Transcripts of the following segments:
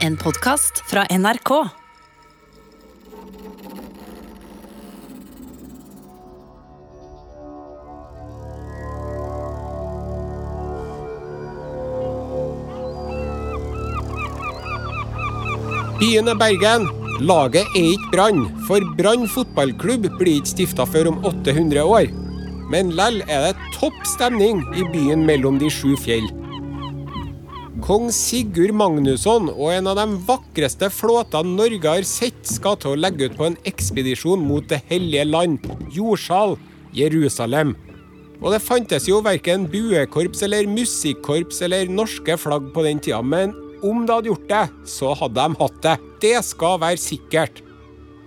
En podkast fra NRK. Byen er Bergen. Laget er ikke Brann, for Brann fotballklubb blir ikke stifta før om 800 år. Men lell er det topp stemning i byen mellom de sju fjell. Kong Sigurd Magnusson og en av de vakreste flåtene Norge har sett, skal til å legge ut på en ekspedisjon mot Det hellige land, jordsal, Jerusalem. Og det fantes jo verken buekorps eller musikkorps eller norske flagg på den tida, men om det hadde gjort det, så hadde de hatt det. Det skal være sikkert.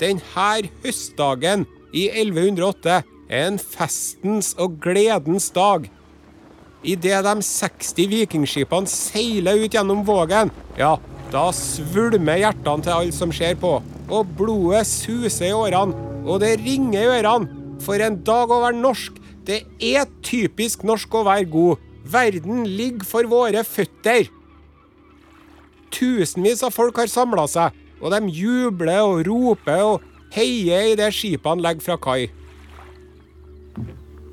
Denne høstdagen i 1108 er en festens og gledens dag. Idet de 60 vikingskipene seiler ut gjennom Vågen, ja, da svulmer hjertene til alle som ser på. Og blodet suser i årene, og det ringer i ørene. For en dag å være norsk. Det er typisk norsk å være god. Verden ligger for våre føtter. Tusenvis av folk har samla seg, og de jubler og roper og heier idet skipene legger fra kai.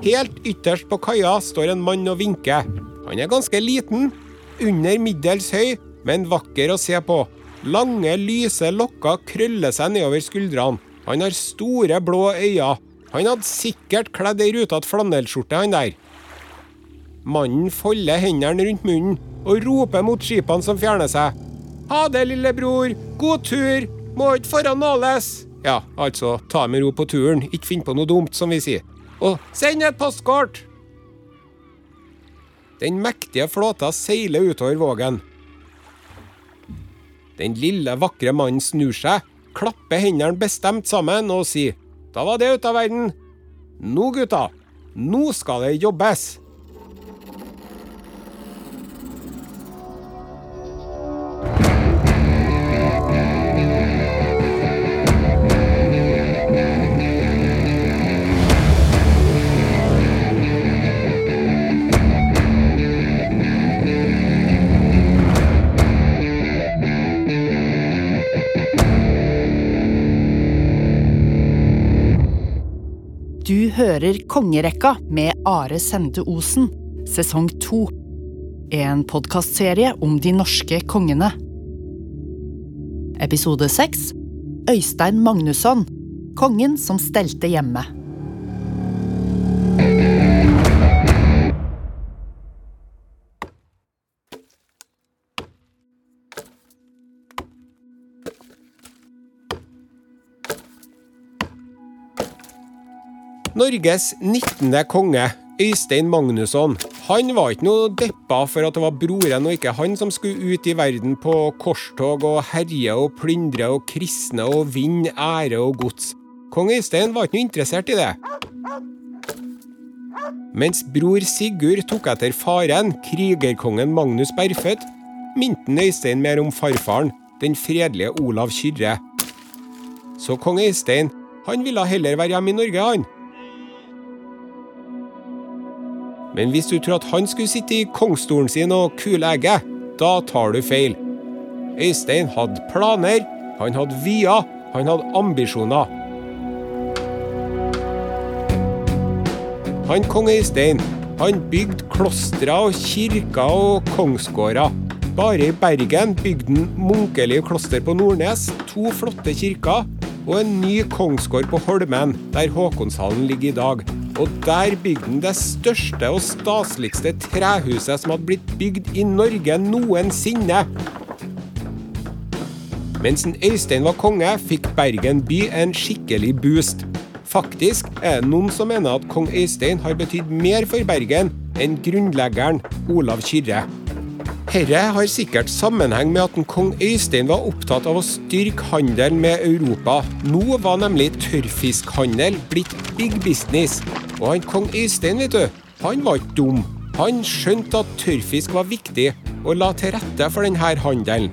Helt ytterst på kaia står en mann og vinker. Han er ganske liten, under middels høy, men vakker å se på. Lange, lyse lokker krøller seg nedover skuldrene. Han har store, blå øyne. Han hadde sikkert kledd ei rutete flanellskjorte, han der. Mannen folder hendene rundt munnen og roper mot skipene som fjerner seg. Ha det, lillebror. God tur. Må ikke foranåles. Ja, altså, ta med ro på turen. Ikke finn på noe dumt, som vi sier. Og send et postkort! Den mektige flåta seiler utover Vågen. Den lille, vakre mannen snur seg, klapper hendene bestemt sammen og sier Da var det ute av verden. Nå, gutta. Nå skal det jobbes. Du hører Kongerekka med Are Sende Osen, sesong to. En podkastserie om de norske kongene. Episode seks Øystein Magnusson, kongen som stelte hjemme. Norges 19. konge, Øystein Magnusson, han var ikke noe deppa for at det var broren og ikke han som skulle ut i verden på korstog og herje og plyndre og kristne og vinne ære og gods. Kong Øystein var ikke noe interessert i det. Mens bror Sigurd tok etter faren, krigerkongen Magnus Berfødt, minte Øystein mer om farfaren, den fredelige Olav Kyrre. Så kong Øystein, han ville heller være hjemme i Norge, han. Men hvis du tror at han skulle sitte i kongsstolen sin og kule egget, da tar du feil. Øystein hadde planer, han hadde vyer, han hadde ambisjoner. Han kong Øystein, han bygde klostre og kirker og kongsgårder. Bare i Bergen bygde han Munkeli kloster på Nordnes, to flotte kirker og en ny kongsgård på Holmen, der Håkonshallen ligger i dag. Og der bygde han det største og staseligste trehuset som hadde blitt bygd i Norge noensinne. Mens en Øystein var konge, fikk Bergen by en skikkelig boost. Faktisk er det noen som mener at kong Øystein har betydd mer for Bergen enn grunnleggeren Olav Kyrre. Herre har sikkert sammenheng med at en kong Øystein var opptatt av å styrke handelen med Europa. Nå var nemlig tørrfiskhandel blitt big business. Og han kong Øystein, vet du, han var ikke dum. Han skjønte at tørrfisk var viktig, og la til rette for denne handelen.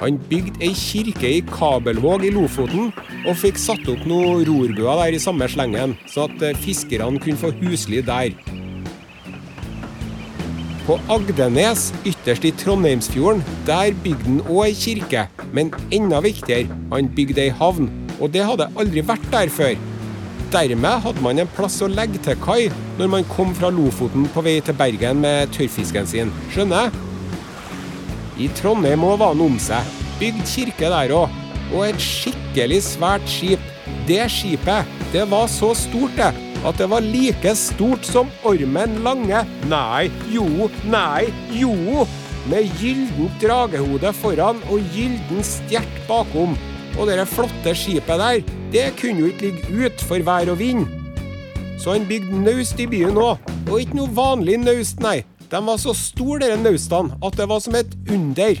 Han bygde ei kirke i Kabelvåg i Lofoten, og fikk satt opp noen rorbuer der i samme slengen, så at fiskerne kunne få husly der. På Agdenes, ytterst i Trondheimsfjorden, der bygde han òg ei kirke. Men enda viktigere, han bygde ei havn. Og det hadde aldri vært der før. Dermed hadde man en plass å legge til kai når man kom fra Lofoten på vei til Bergen med tørrfisken sin. Skjønner? I Trondheim òg var han om seg. Bygd kirke der òg. Og et skikkelig svært skip. Det skipet, det var så stort, det, at det var like stort som Ormen Lange. Nei, jo, nei, jo! Med gyllent dragehode foran og gylden stjert bakom. Og det flotte skipet der, det kunne jo ikke ligge ut for vær og vind. Så han bygde naust i byen òg. Og ikke noe vanlig naust, nei. De var så store, dere naustene, at det var som et under.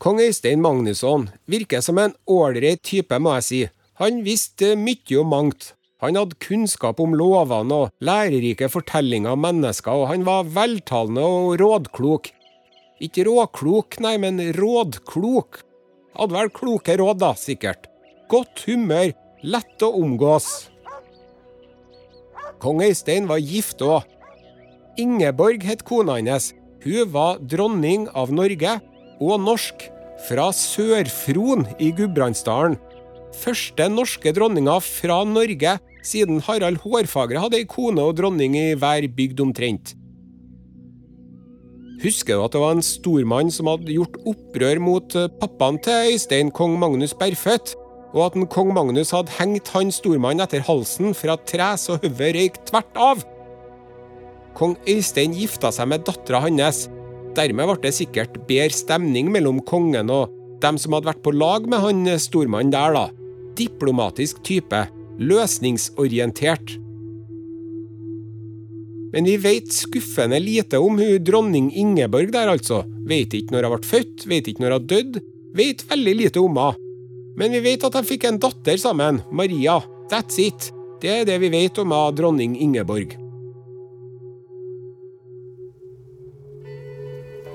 Kong Øystein Magnusson virker som en ålreit type, må jeg si. Han visste mye og mangt. Han hadde kunnskap om lovene og lærerike fortellinger om mennesker, og han var veltalende og rådklok. Ikke råklok, nei, men rådklok. Hadde vel kloke råd, da, sikkert. Godt humør, lett å omgås. Kong Øystein var gift òg. Ingeborg het kona hans. Hun var dronning av Norge og norsk fra Sør-Fron i Gudbrandsdalen. Første norske dronninga fra Norge siden Harald Hårfagre hadde ei kone og dronning i hver bygd omtrent. Husker du at det var en stormann som hadde gjort opprør mot eh, pappaen til Øystein, kong Magnus Berfødt, og at en kong Magnus hadde hengt han stormannen etter halsen for at tre så hodet røyk tvert av? Kong Øystein gifta seg med dattera hans, Dermed ble det sikkert bedre stemning mellom kongen og dem som hadde vært på lag med han stormannen der, da. Diplomatisk type. Løsningsorientert. Men vi vet skuffende lite om hun dronning Ingeborg der, altså. Vet ikke når hun ble født, vet ikke når hun døde. Vet veldig lite om henne. Men vi vet at de fikk en datter sammen, Maria. That's it. Det er det vi vet om av dronning Ingeborg.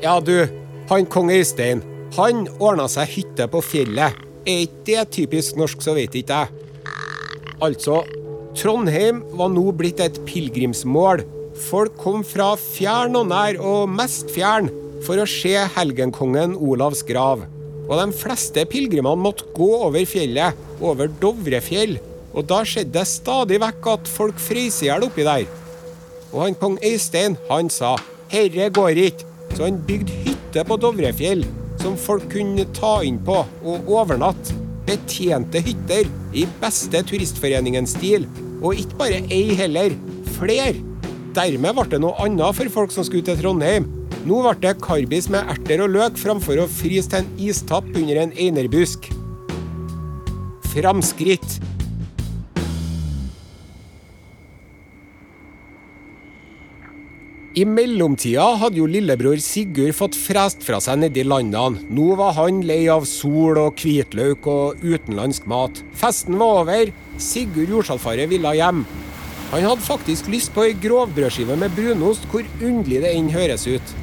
Ja, du. Han kong Øystein. Han ordna seg hytte på fjellet. Er ikke det typisk norsk, så vet ikke jeg. Altså, Trondheim var nå blitt et pilegrimsmål. Folk kom fra fjern og nær, og mest fjern, for å se helgenkongen Olavs grav. Og de fleste pilegrimene måtte gå over fjellet, over Dovrefjell. Og da skjedde det stadig vekk at folk frøs i hjel oppi der. Og han kong Øystein, han sa 'herre går ikke', så han bygde hytte på Dovrefjell som folk kunne ta inn på og overnatte. Betjente hytter i beste turistforeningens stil. Og ikke bare ei heller, flere. Dermed ble det noe annet for folk som skulle til Trondheim. Nå ble det karbis med erter og løk framfor å fryse til en istapp under en einerbusk. Framskritt. I mellomtida hadde jo lillebror Sigurd fått frest fra seg nedi landene. Nå var han lei av sol og hvitløk og utenlandsk mat. Festen var over. Sigurd Jordsalfaret ville hjem. Han hadde faktisk lyst på ei grovbrødskive med brunost, hvor underlig det enn høres ut.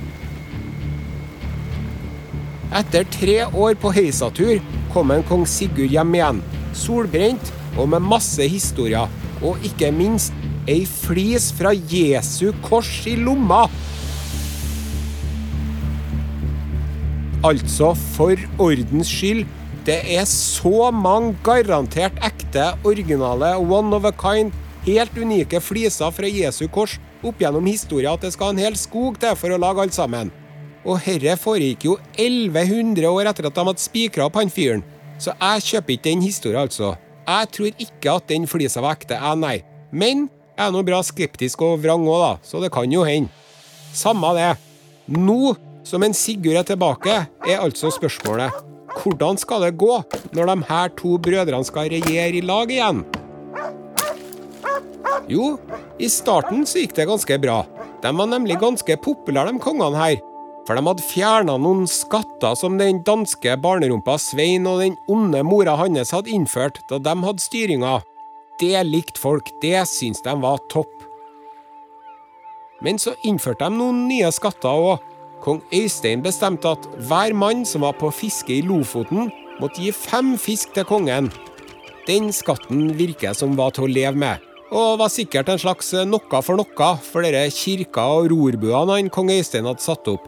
Etter tre år på heisatur kom en kong Sigurd hjem igjen. Solbrent og med masse historier. Og ikke minst ei flis fra Jesu kors i lomma. Altså, for ordens skyld, det er så mange garantert ekte, originale, one of a kind, helt unike fliser fra Jesu kors opp gjennom historien at det skal en hel skog til for å lage alt sammen. Og herre foregikk jo 1100 år etter at de hadde spikra opp han fyren. Så jeg kjøper ikke den historien, altså. Jeg tror ikke at den flisa var ekte, jeg, nei. Men jeg er nå bra skeptisk og vrang òg, da, så det kan jo hende. Samme det. Nå som en Sigurd er tilbake, er altså spørsmålet hvordan skal det gå når de her to brødrene skal regjere i lag igjen? Jo, i starten så gikk det ganske bra. De var nemlig ganske populære, de kongene her. For de hadde fjerna noen skatter som den danske barnerumpa Svein og den onde mora hans hadde innført da de hadde styringa. Det likte folk, det syntes de var topp. Men så innførte de noen nye skatter òg. Kong Øystein bestemte at hver mann som var på fiske i Lofoten, måtte gi fem fisk til kongen. Den skatten virker som var til å leve med. Og var sikkert en slags noe for noe for dere kirka og rorbuene han kong Øystein hadde satt opp.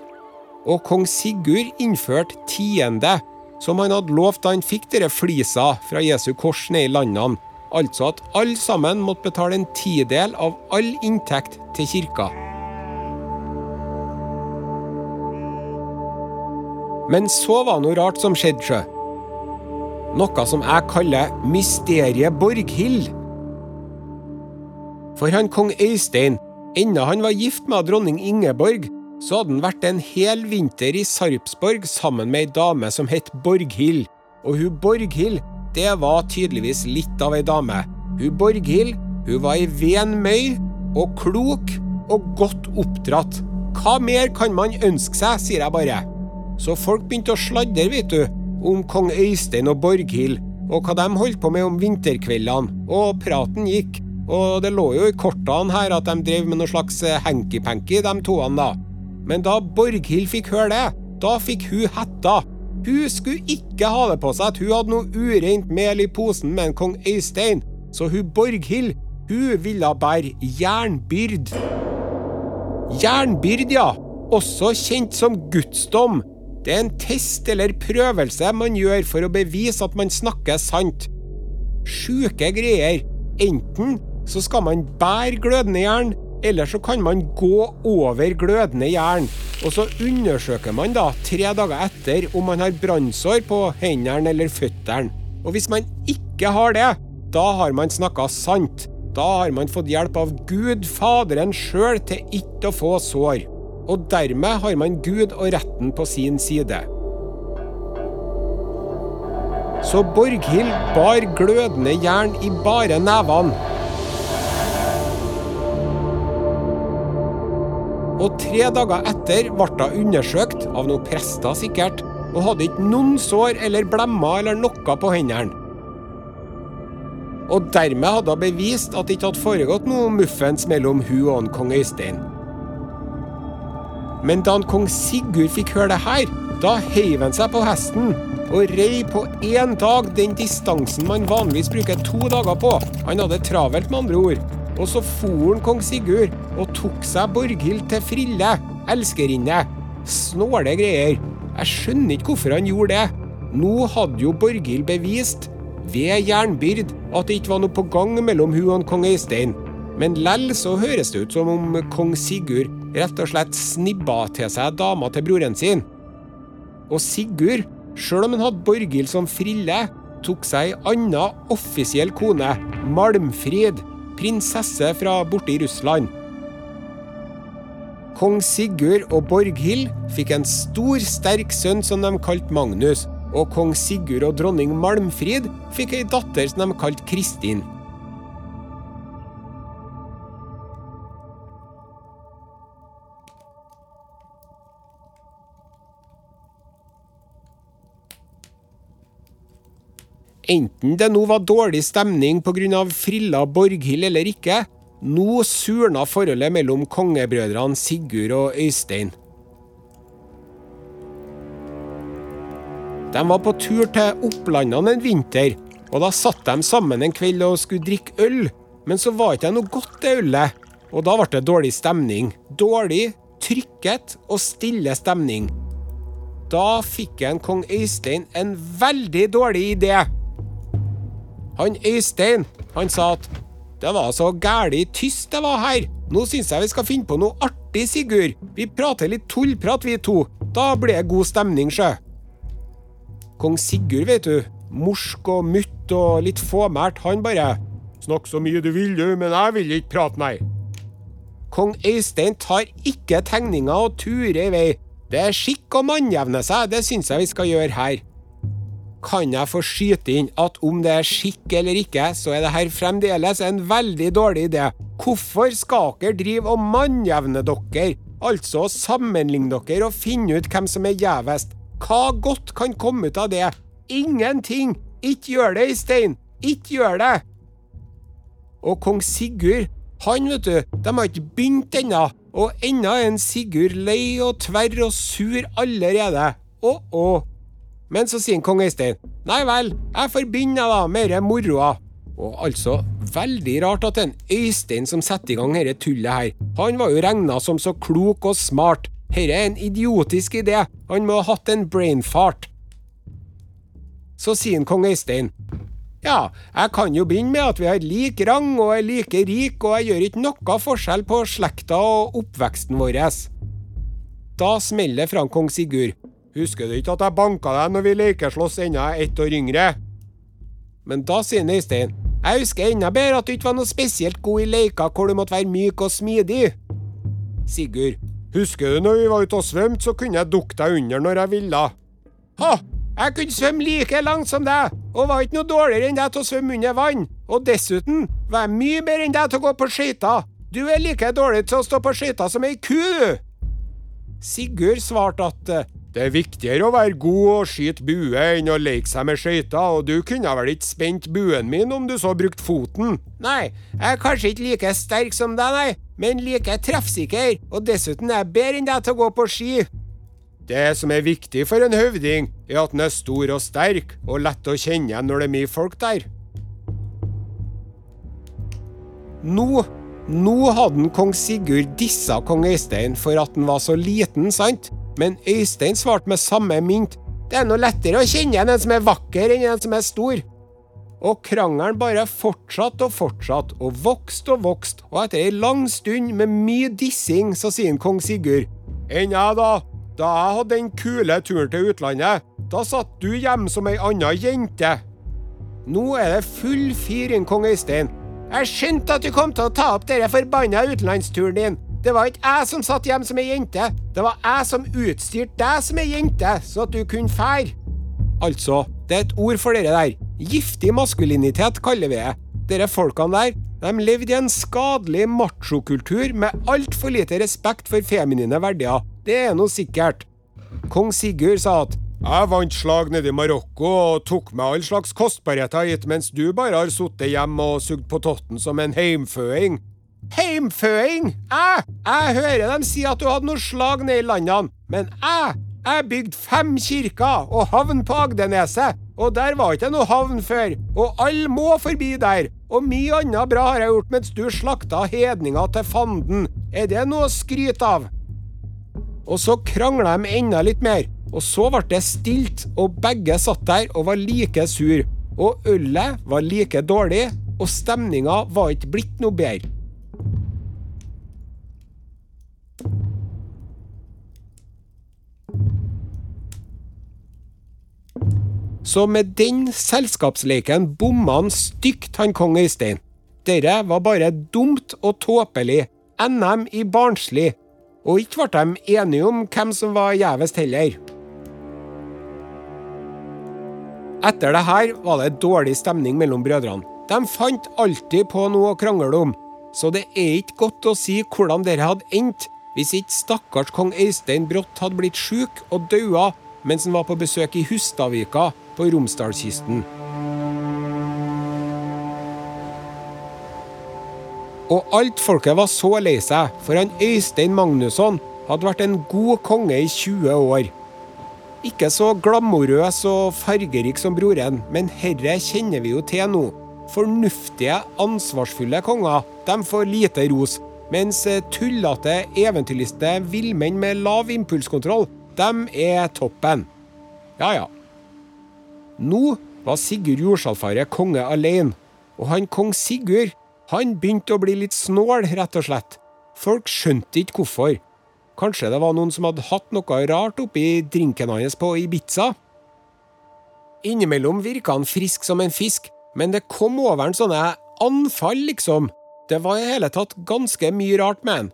Og kong Sigurd innførte tiende, som han hadde lovt da han fikk dere flisa fra Jesu kors ned i landene, altså at alle sammen måtte betale en tidel av all inntekt til kirka. Men så var noe rart som skjedde, sjø. Noe som jeg kaller mysteriet Borghild. For han kong Øystein, enda han var gift med dronning Ingeborg, så hadde han vært en hel vinter i Sarpsborg sammen med ei dame som het Borghild. Og hun Borghild, det var tydeligvis litt av ei dame. Hun Borghild, hun var ei ven møy, og klok og godt oppdratt. Hva mer kan man ønske seg, sier jeg bare. Så folk begynte å sladre, vet du, om kong Øystein og Borghild, og hva de holdt på med om vinterkveldene, og praten gikk. Og det lå jo i kortene her at de drev med noe slags eh, hanky-panky, de toene, da. Men da Borghild fikk høre det, da fikk hun hetta. Hun skulle ikke ha det på seg at hun hadde noe ureint mel i posen med en kong Øystein, så hun Borghild, hun ville bære jernbyrd. Jernbyrd, ja. Også kjent som gudsdom. Det er en test eller prøvelse man gjør for å bevise at man snakker sant. Sjuke greier. Enten så skal man bære glødende jern, eller så kan man gå over glødende jern. Og så undersøker man da tre dager etter om man har brannsår på hendene eller føttene. Og hvis man ikke har det, da har man snakka sant. Da har man fått hjelp av Gud, Faderen sjøl, til ikke å få sår og dermed har man Gud og retten på sin side. Så Borghild bar glødende jern i bare nevene. Og tre dager etter ble hun undersøkt, av noen prester sikkert, og hadde ikke noen sår eller blemmer eller noe på hendene. Og dermed hadde hun bevist at det ikke hadde foregått noe muffens mellom hun og kong Øystein. Men da kong Sigurd fikk høre det her, da heiv han seg på hesten og rei på én dag den distansen man vanligvis bruker to dager på. Han hadde travelt, med andre ord. Og så for han kong Sigurd og tok seg Borghild til frille, elskerinne. Snåle greier. Jeg skjønner ikke hvorfor han gjorde det. Nå hadde jo Borghild bevist, ved jernbyrd, at det ikke var noe på gang mellom hun og kong Øystein. Men lell så høres det ut som om kong Sigurd rett og slett snibba til seg dama til broren sin. Og Sigurd, sjøl om han hadde Borghild som frille, tok seg ei anna offisiell kone, Malmfrid, prinsesse fra borte i Russland. Kong Sigurd og Borghild fikk en stor, sterk sønn som de kalte Magnus, og kong Sigurd og dronning Malmfrid fikk ei datter som de kalte Kristin. Enten det nå var dårlig stemning pga. frilla Borghild eller ikke, nå surna forholdet mellom kongebrødrene Sigurd og Øystein. De var på tur til Opplandene en vinter, og da satt de sammen en kveld og skulle drikke øl, men så var ikke noe godt det ølet, og da ble det dårlig stemning. Dårlig, trykket og stille stemning. Da fikk en kong Øystein en veldig dårlig idé. Han Øystein, han sa at det var så gæli tyst det var her. Nå syns jeg vi skal finne på noe artig, Sigurd. Vi prater litt tullprat, vi to. Da blir det god stemning, sjø. Kong Sigurd, vet du. Morsk og mutt og litt fåmælt, han bare Snakk så mye du vil, du, men jeg vil ikke prate, nei. Kong Øystein tar ikke tegninger og turer i vei. Det er skikk å mannjevne seg, det syns jeg vi skal gjøre her kan jeg få skyte inn at om det er skikk eller ikke, så er det her fremdeles en veldig dårlig idé. Hvorfor skal dere drive og mannjevne dere, altså sammenligne dere og finne ut hvem som er gjevest? Hva godt kan komme ut av det? Ingenting! Ikke gjør det, Stein! Ikke gjør det! Og kong Sigurd, han, vet du, de har ikke begynt ennå, og ennå er en Sigurd lei og tverr og sur allerede. Å, oh. Oh. Men så sier kong Øystein nei vel, jeg forbinder da med moroa. Og altså, veldig rart at en Øystein som setter i gang dette tullet her, han var jo regna som så klok og smart. Dette er en idiotisk idé, han må ha hatt en brain fart. Så sier kong Øystein, ja, jeg kan jo begynne med at vi har lik rang og er like rik, og jeg gjør ikke noe forskjell på slekta og oppveksten vår. Da smeller fra kong Sigurd. Husker du ikke at jeg banka deg når vi lekeslåss enda ett år yngre? Men da sier Øystein, jeg husker enda bedre at du ikke var noe spesielt god i leker hvor du måtte være myk og smidig. Sigurd, husker du når vi var ute og svømte, så kunne jeg dukke deg under når jeg ville. Ha, jeg kunne svømme like langt som deg, og var ikke noe dårligere enn deg til å svømme under vann. Og dessuten var jeg mye bedre enn deg til å gå på skøyter. Du er like dårlig til å stå på skøyter som ei ku, du. Sigurd svarte at det er viktigere å være god og skyte bue enn å leke seg med skøyter, og du kunne vel ikke spent buen min om du så brukte foten? Nei, jeg er kanskje ikke like sterk som deg, nei, men like treffsikker, og dessuten er jeg bedre enn deg til å gå på ski. Det som er viktig for en høvding, er at den er stor og sterk, og lett å kjenne igjen når det er mye folk der. Nå, nå hadde kong Sigurd dissa kong Øystein for at han var så liten, sant? Men Øystein svarte med samme mynt. Det er noe lettere å kjenne en som er vakker, enn en som er stor. Og krangelen bare fortsatte og fortsatte, og vokste og vokste, og etter ei lang stund med mye dissing, så sier kong Sigurd, enn jeg, da, da jeg hadde den kule turen til utlandet, da satt du hjemme som ei anna jente. Nå er det full fyr inn, kong Øystein. Jeg skjønte at du kom til å ta opp denne forbanna utenlandsturen din. Det var ikke jeg som satt hjemme som ei jente, det var jeg som utstyrte deg som ei jente, så at du kunne fære. Altså, det er et ord for dere der. Giftig maskulinitet kaller vi det. Dere folkene der, de levde i en skadelig machokultur med altfor lite respekt for feminine verdier. Det er noe sikkert. Kong Sigurd sa at jeg vant slag nede i Marokko og tok med all slags kostbarheter hit, mens du bare har sittet hjemme og sugd på totten som en heimføing. Heimføing? Jeg? Jeg hører dem si at du hadde noe slag nede i landene, men jeg? Jeg bygde fem kirker og havn på Agdeneset, og der var ikke noe havn før, og alle må forbi der, og mye annet bra har jeg gjort mens du slakta hedninga til fanden. Er det noe å skryte av? Og så krangla de enda litt mer, og så ble det stilt, og begge satt der og var like sur. Og ølet var like dårlig, og stemninga var ikke blitt noe bedre. Så med den selskapsleken bomma han stygt, han kong Øystein. Dette var bare dumt og tåpelig. NM i barnslig. Og ikke ble de enige om hvem som var gjevest heller. Etter det her var det dårlig stemning mellom brødrene. De fant alltid på noe å krangle om, så det er ikke godt å si hvordan dette hadde endt hvis ikke stakkars kong Øystein brått hadde blitt sjuk og daua mens han var på besøk i Hustadvika på Romsdalskysten. Og alt folket var så lei seg, for han Øystein Magnusson hadde vært en god konge i 20 år. Ikke så glamorøs og fargerik som broren, men herre kjenner vi jo til nå. Fornuftige, ansvarsfulle konger, de får lite ros. Mens tullete, eventyrliste villmenn med lav impulskontroll, de er toppen. Ja ja. Nå var Sigurd Jordsalfaret konge alene, og han kong Sigurd han begynte å bli litt snål, rett og slett. Folk skjønte ikke hvorfor. Kanskje det var noen som hadde hatt noe rart oppi drinken hans på Ibiza? Innimellom virka han frisk som en fisk, men det kom over en sånne anfall, liksom. Det var i hele tatt ganske mye rart med han.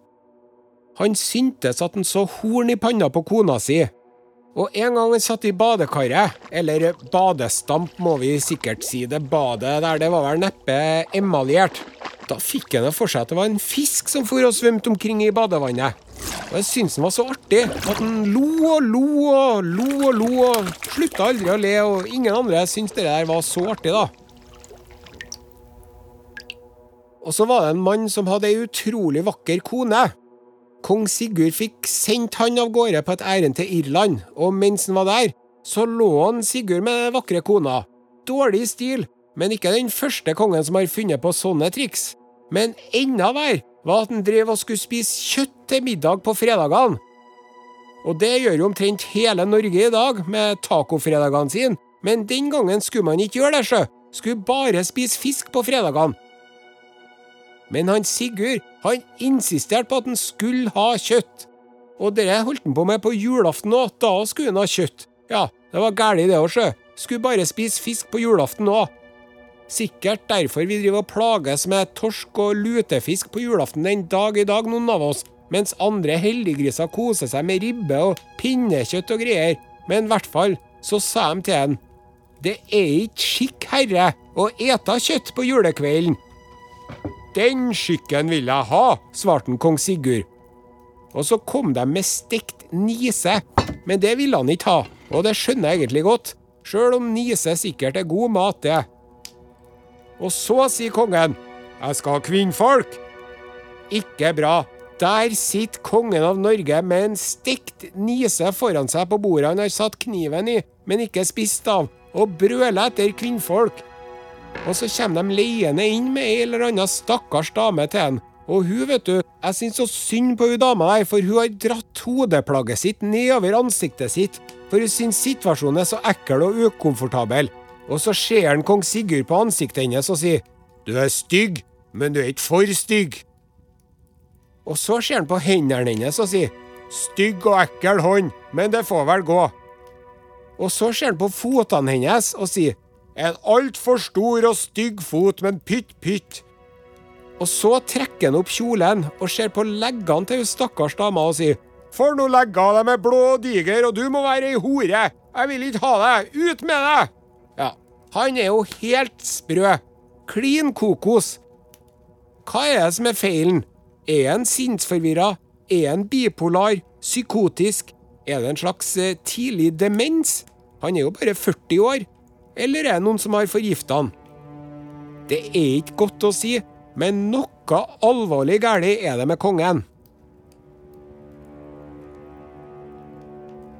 Han syntes at han så horn i panna på kona si, og en gang han satt i badekaret, eller badestamp må vi sikkert si, det badet der det var vel neppe emaljert, da fikk han det for seg at det var en fisk som for og svømte omkring i badevannet. Og jeg syntes han var så artig at han lo og lo og lo og lo og slutta aldri å le, og ingen andre syntes det der var så artig, da. Og så var det en mann som hadde ei utrolig vakker kone. Kong Sigurd fikk sendt han av gårde på et ærend til Irland, og mens han var der, så lå han Sigurd med den vakre kona. Dårlig stil, men ikke den første kongen som har funnet på sånne triks. Men enda verre var at han drev og skulle spise kjøtt til middag på fredagene. Og det gjør jo omtrent hele Norge i dag med tacofredagene sine, men den gangen skulle man ikke gjøre det, sjø. Skulle bare spise fisk på fredagene. Men han Sigurd, han insisterte på at han skulle ha kjøtt. Og det holdt han på med på julaften òg, da skulle han ha kjøtt. Ja, det var galt det òg, sjø. Skulle bare spise fisk på julaften òg. Sikkert derfor vi driver og plages med torsk og lutefisk på julaften den dag i dag, noen av oss mens andre heldiggriser koser seg med ribbe og pinnekjøtt og greier. Men i hvert fall så sa de til han det er ikke skikk, herre, å ete kjøtt på julekvelden. Den skikken vil jeg ha, svarte kong Sigurd. Og så kom de med stekt nise, men det ville han ikke ha, og det skjønner jeg egentlig godt, sjøl om nise sikkert er god mat, det. Og så sier kongen, jeg skal ha kvinnfolk. Ikke bra, der sitter kongen av Norge med en stekt nise foran seg på bordet han har satt kniven i, men ikke spist av, og brøler etter kvinnfolk. Og så kommer de leiende inn med ei eller anna stakkars dame til han. Og hun, vet du, jeg syns så synd på hun dama der, for hun har dratt hodeplagget sitt nedover ansiktet sitt, for hun syns situasjonen er så ekkel og ukomfortabel. Og så ser han kong Sigurd på ansiktet hennes og sier, du er stygg, men du er ikke for stygg. Og så ser han på hendene hennes og sier, Stygg og ekkel hånd, men det får vel gå. Og så ser han på fotene hennes og sier, En altfor stor og stygg fot, men pytt, pytt. Og så trekker han opp kjolen og ser på leggene til hun stakkars dama og sier, For noen legger, de er blå og diger, og du må være ei hore. Jeg vil ikke ha deg. Ut med deg! Ja, han er jo helt sprø. Klin kokos. Hva er det som er feilen? Er han sinnsforvirra? Er han bipolar? Psykotisk? Er det en slags eh, tidlig demens? Han er jo bare 40 år. Eller er det noen som har forgifta han? Det er ikke godt å si, men noe alvorlig galt er det med kongen.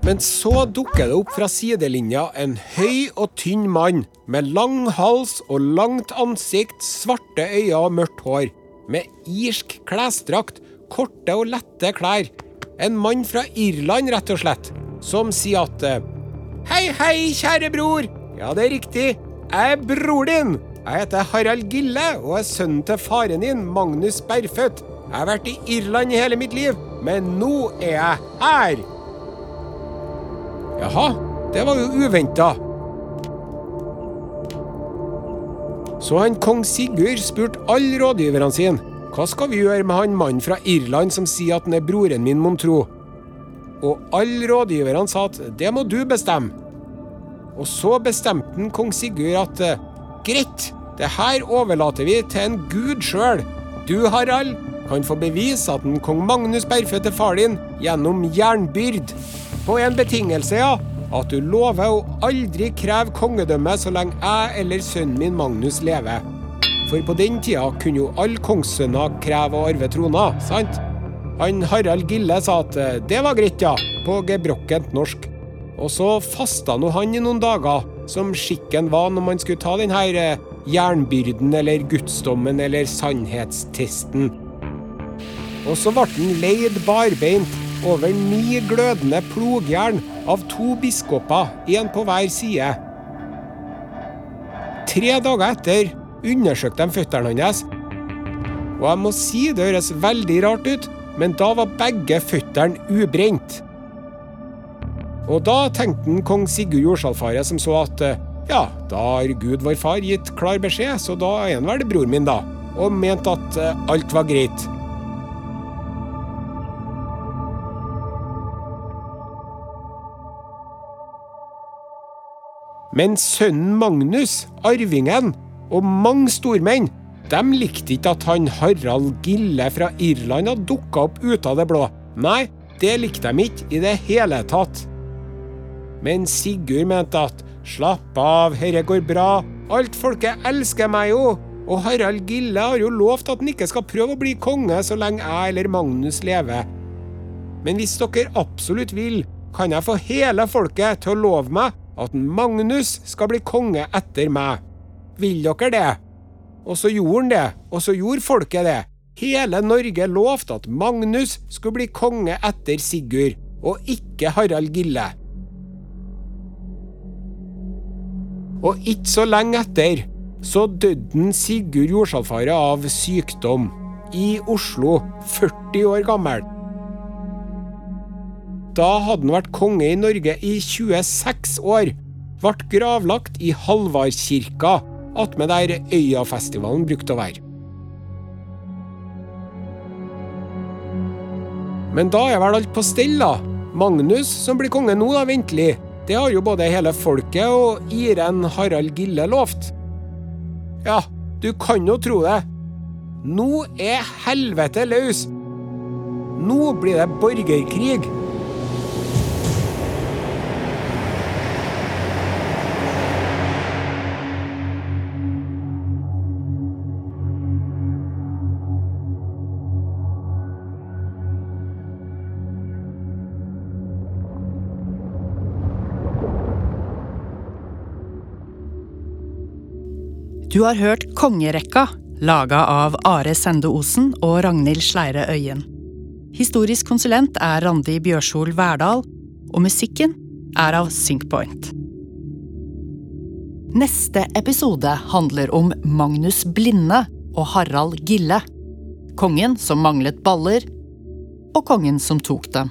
Men så dukker det opp fra sidelinja en høy og tynn mann med lang hals og langt ansikt, svarte øyne og mørkt hår med irsk klesdrakt, korte og lette klær. En mann fra Irland, rett og slett, som sier at Hei, hei, kjære bror. Ja, det er riktig. Jeg er bror din. Jeg heter Harald Gille og er sønnen til faren din, Magnus Berfødt. Jeg har vært i Irland i hele mitt liv, men nå er jeg her. Jaha, det var jo uventa. Så han kong Sigurd spurte alle rådgiverne sine hva skal vi gjøre med han mannen fra Irland som sier at han er broren min, mon tro? Og alle rådgiverne sa at det må du bestemme. Og så bestemte han kong Sigurd at eh, greit, det her overlater vi til en gud sjøl. Du, Harald, kan få bevise at en kong Magnus Berfødt er far din gjennom jernbyrd. På en betingelse, ja at du lover å aldri kreve kongedømme så lenge jeg eller sønnen min Magnus lever. For på den tida kunne jo alle kongssønner kreve å arve trona, sant? Han Harald Gille sa at eh, det var greit, ja, på gebrokkent norsk. Og så fasta nå han i noen dager, som skikken var når man skulle ta den her eh, jernbyrden eller gudsdommen eller sannhetstesten. Og så ble han leid barbeint over ni glødende plogjern av to biskoper, én på hver side. Tre dager etter undersøkte de føttene hans. Og jeg må si det høres veldig rart ut, men da var begge føttene ubrent. Og da tenkte kong Sigurd Jordsalfaret som så at ja, da har Gud vår far gitt klar beskjed, så da er han vel bror min, da. Og mente at alt var greit. Men sønnen Magnus, arvingen, og mange stormenn, de likte ikke at han Harald Gille fra Irland hadde dukka opp ut av det blå. Nei, det likte de ikke i det hele tatt. Men Sigurd mente at slapp av, herre går bra, alt folket elsker meg jo, og Harald Gille har jo lovt at han ikke skal prøve å bli konge så lenge jeg eller Magnus lever. Men hvis dere absolutt vil, kan jeg få hele folket til å love meg at Magnus skal bli konge etter meg. vil dere det? Og så gjorde han det, og så gjorde folket det. Hele Norge lovte at Magnus skulle bli konge etter Sigurd, og ikke Harald Gille. Og ikke så lenge etter så døde Sigurd Jordsalfaret av sykdom i Oslo, 40 år gammel. Da hadde han vært konge i Norge i 26 år. Ble gravlagt i Halvardkirka, attmed der Øyafestivalen brukte å være. Men da er vel alt på stell, da. Magnus som blir konge nå, da, ventelig. Det har jo både hele folket og Iren Harald Gille lovt. Ja, du kan jo tro det. Nå er helvete løs. Nå blir det borgerkrig. Du har hørt Kongerekka, laga av Are Sende Osen og Ragnhild Sleire Øyen. Historisk konsulent er Randi Bjørsol Verdal, og musikken er av Synkpoint. Neste episode handler om Magnus Blinde og Harald Gille. Kongen som manglet baller, og kongen som tok dem.